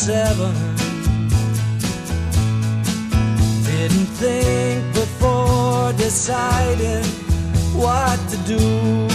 seven. Didn't think before deciding what to do.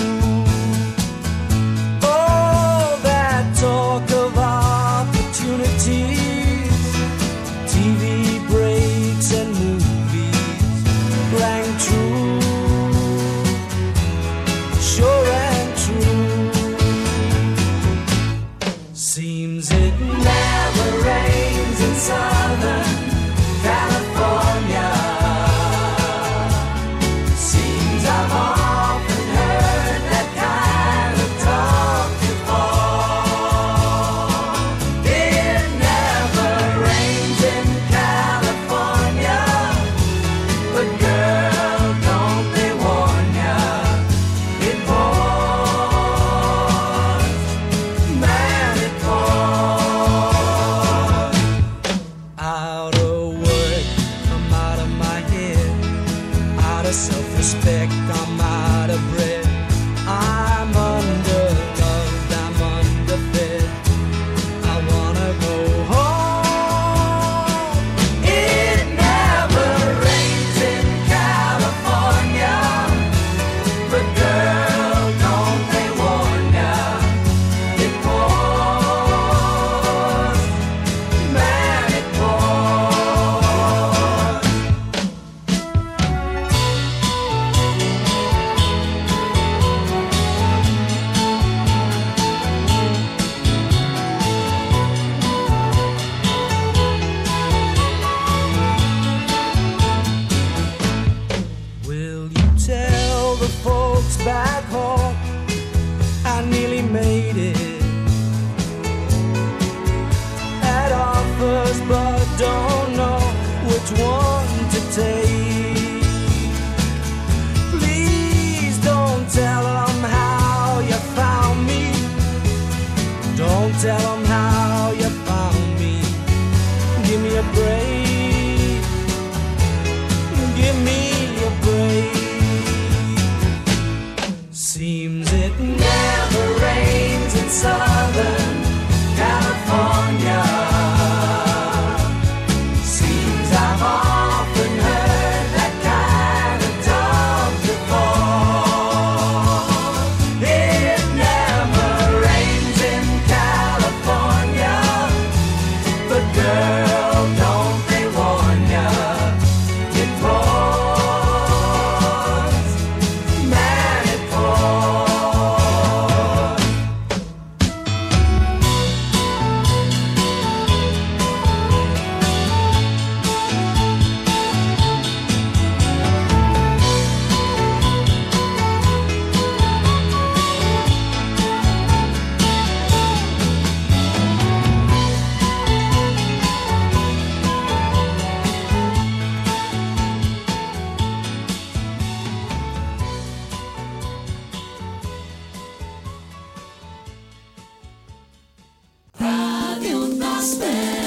Smooth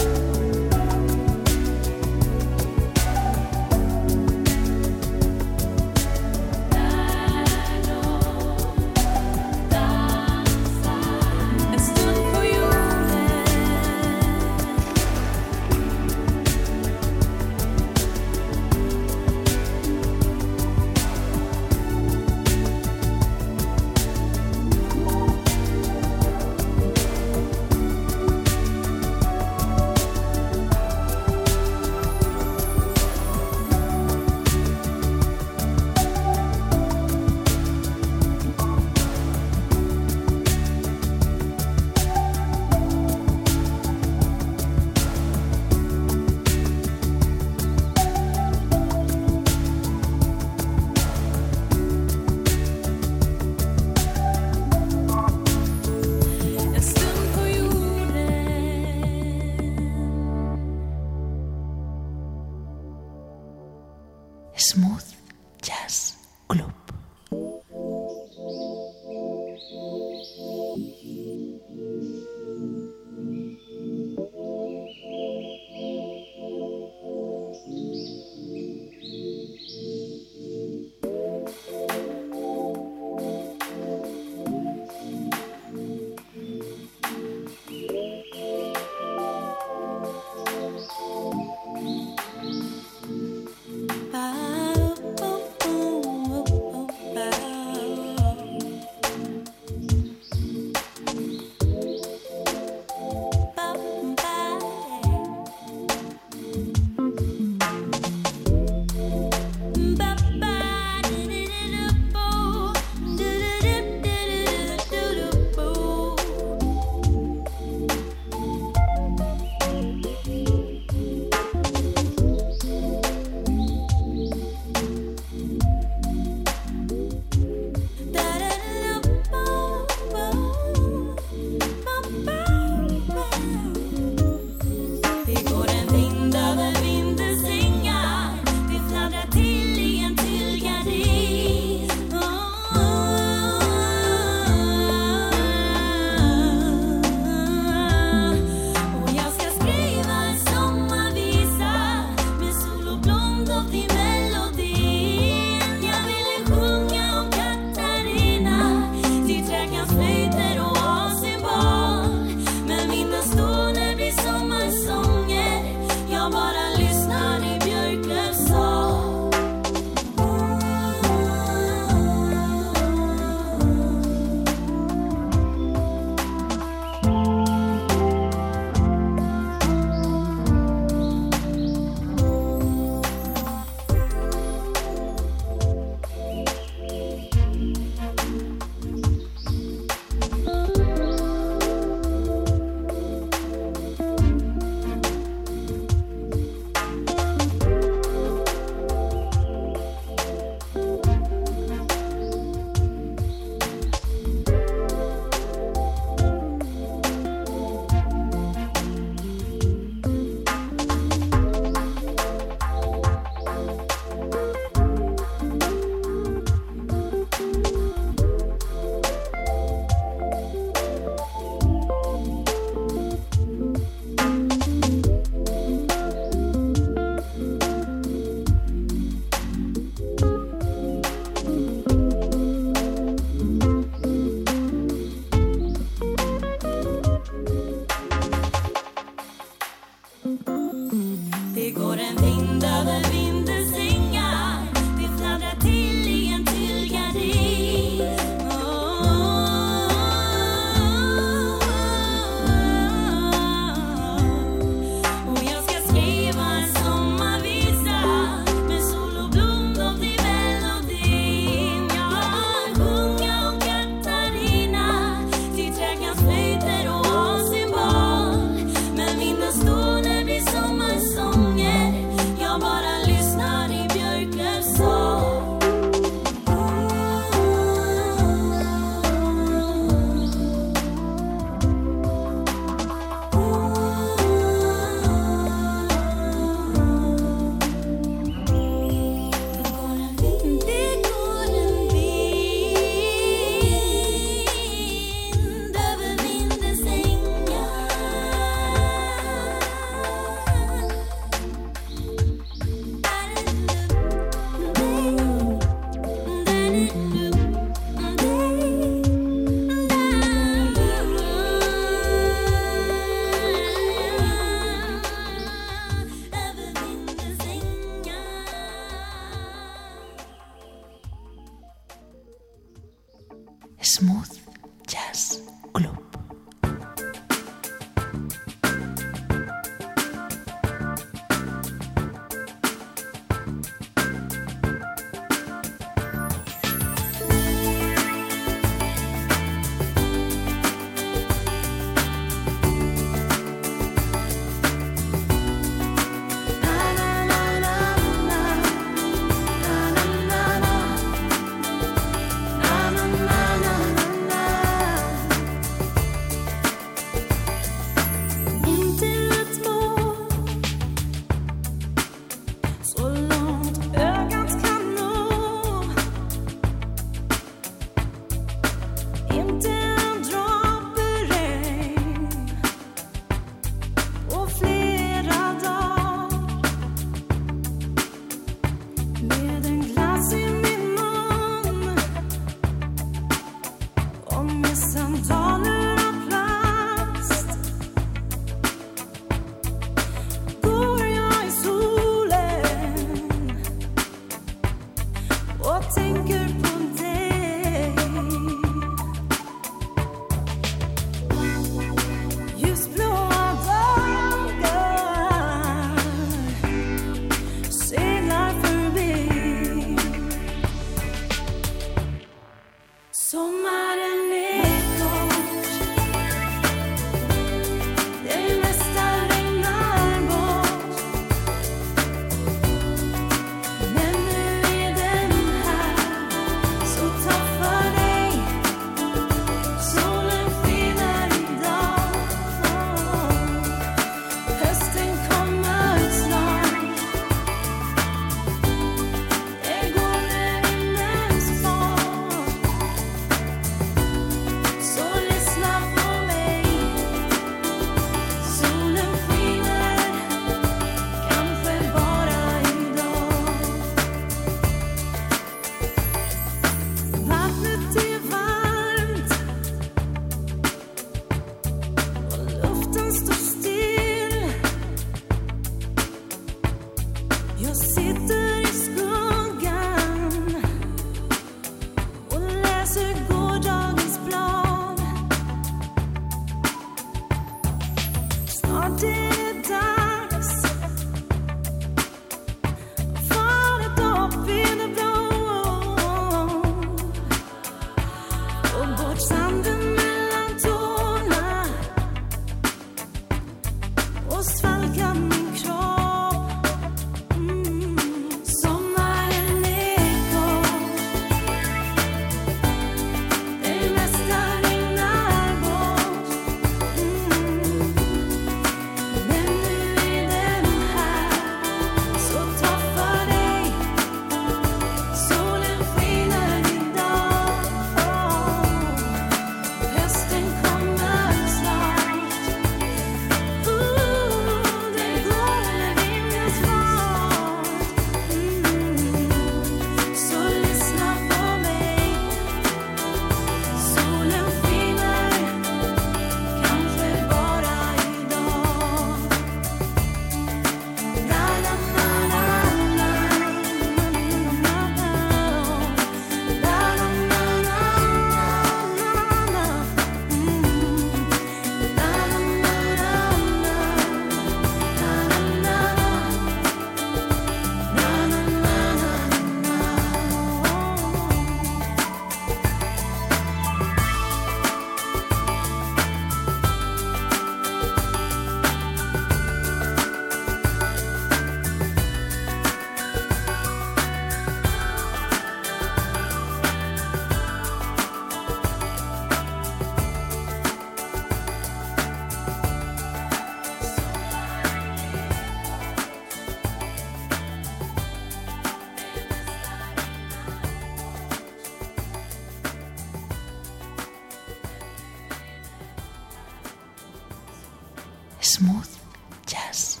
Jazz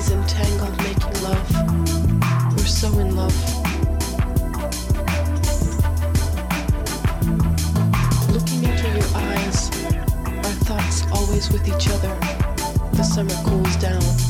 bodies entangled making love. We're so in love. Looking into your eyes, our thoughts always with each other. The summer cools down.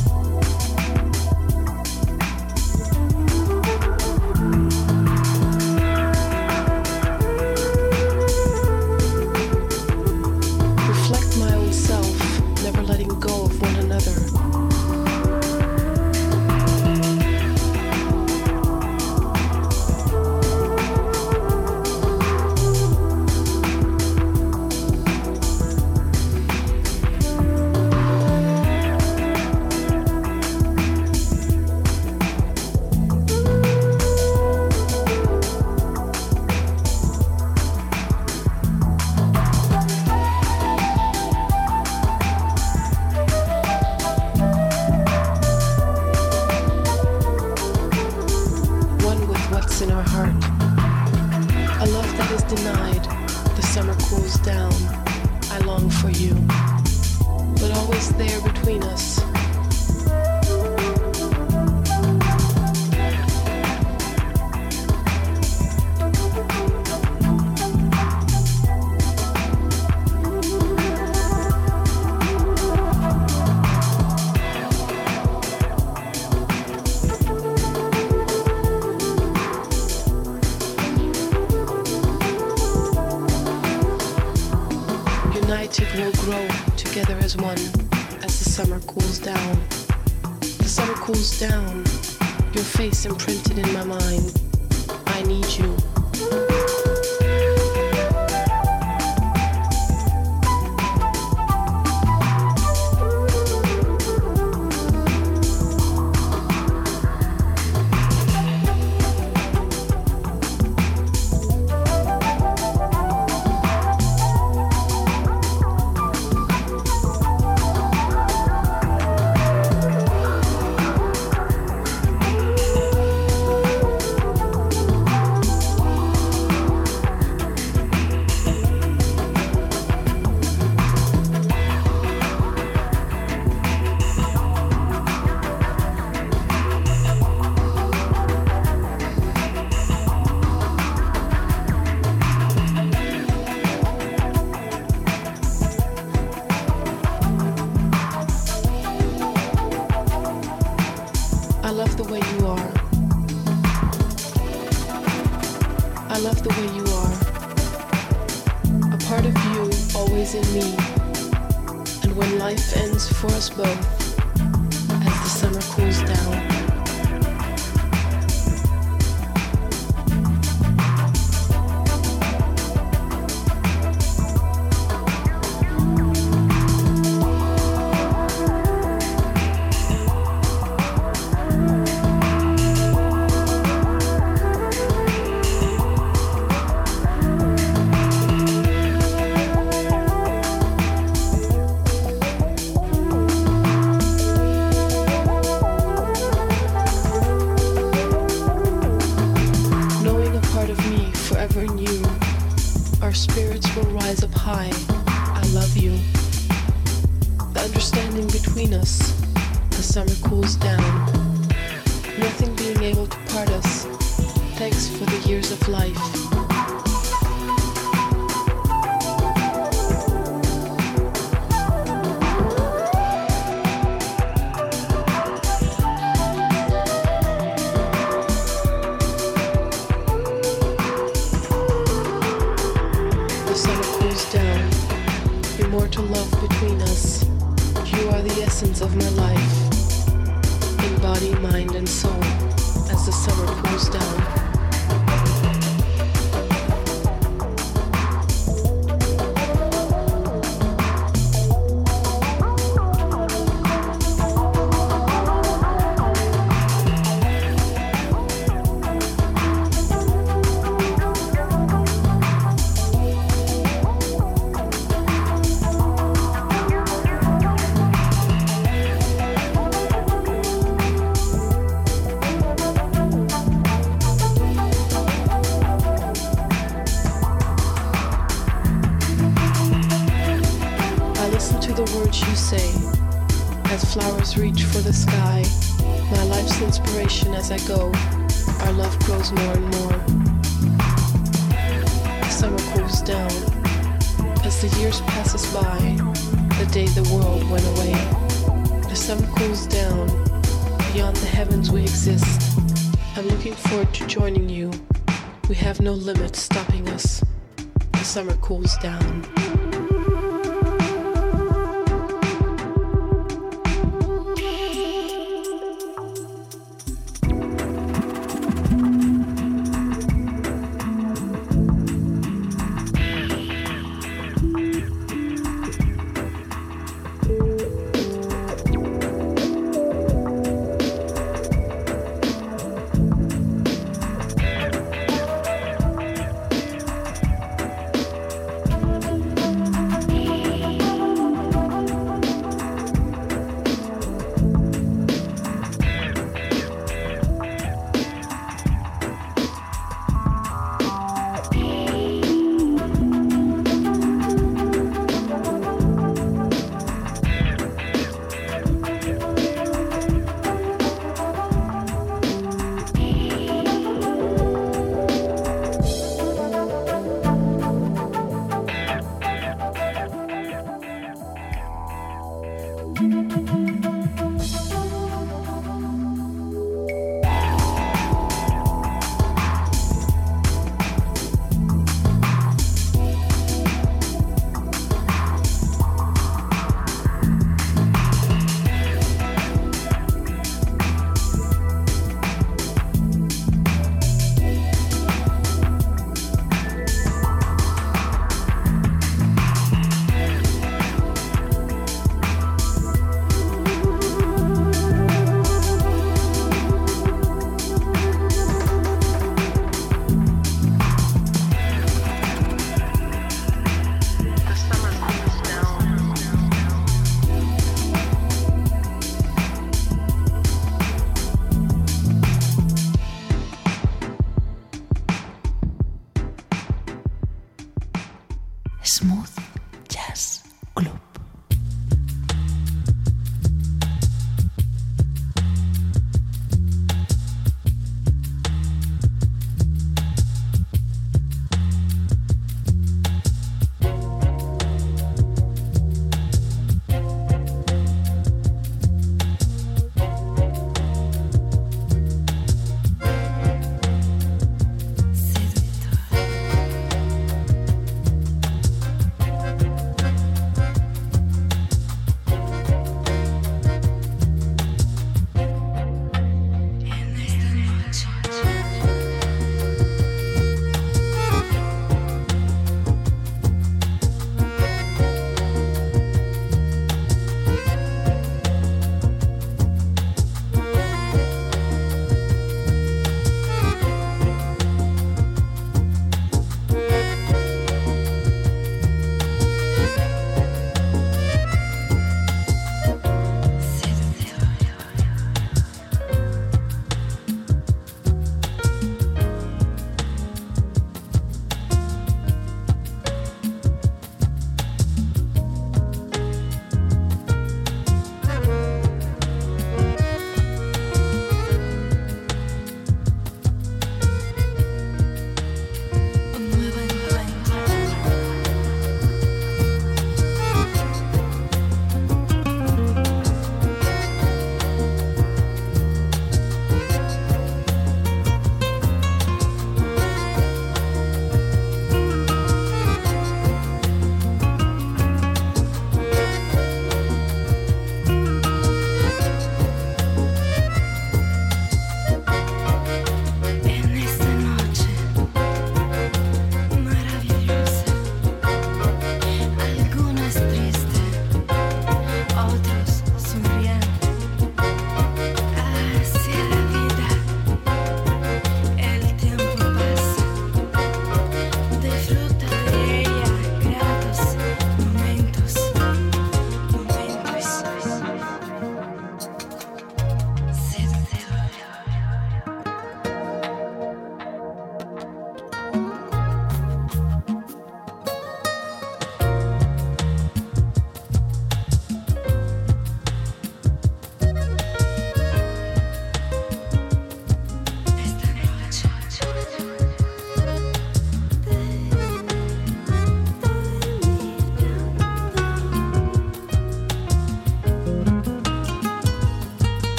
imprint. years of life. Show.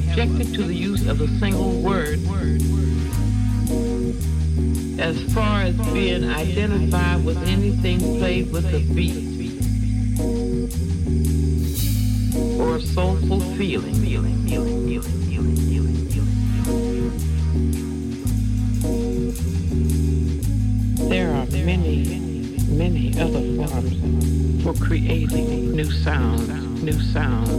Objected to the use of the single word as far as being identified with anything played with a beat or a soulful feeling. There are many, many other forms for creating new sounds, new sounds,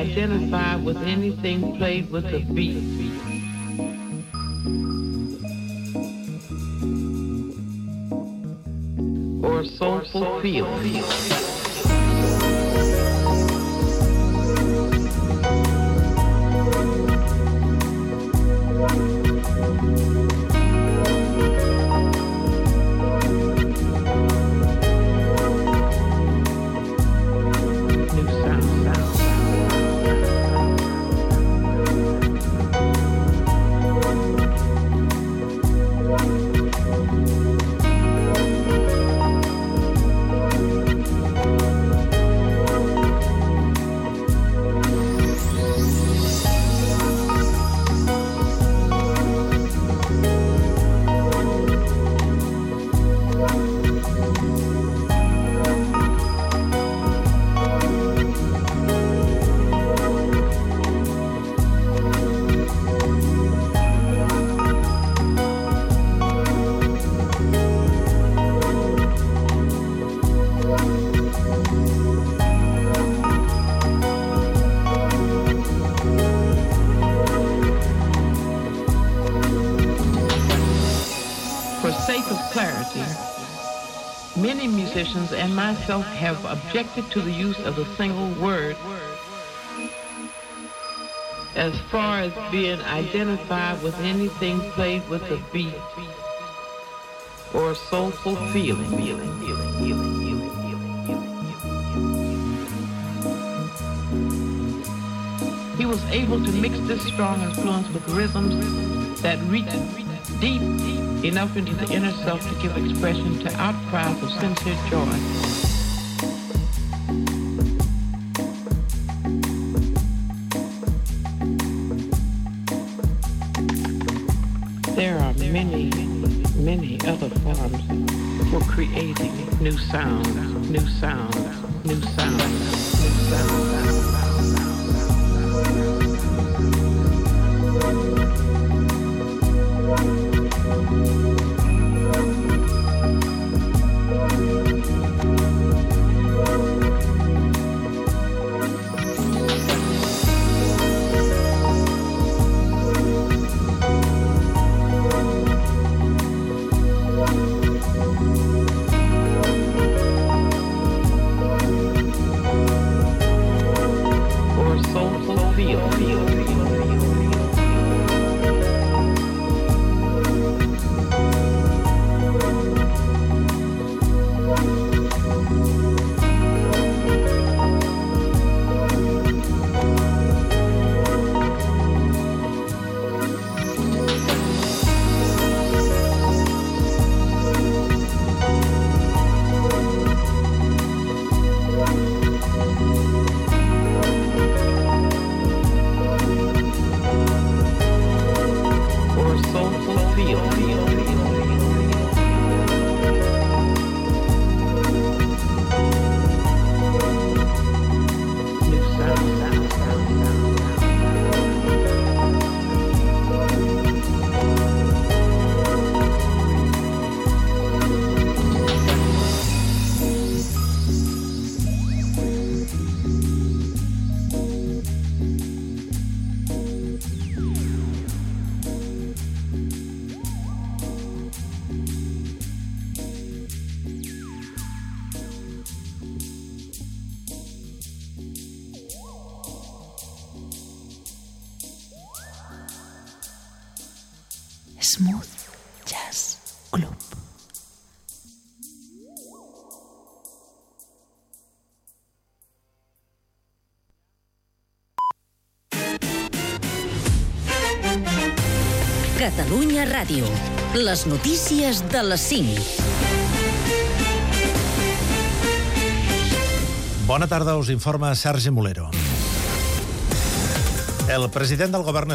identified with anything played with a beat. Myself have objected to the use of the single word as far as being identified with anything played with a beat or soulful feeling. feeling, feeling, feeling. He was able to mix this strong influence with rhythms that reach deep enough into the inner self to give expression to outcries of sincere joy. New Catalunya Ràdio. Les notícies de les 5. Bona tarda, us informa Sergi Molero. El president del govern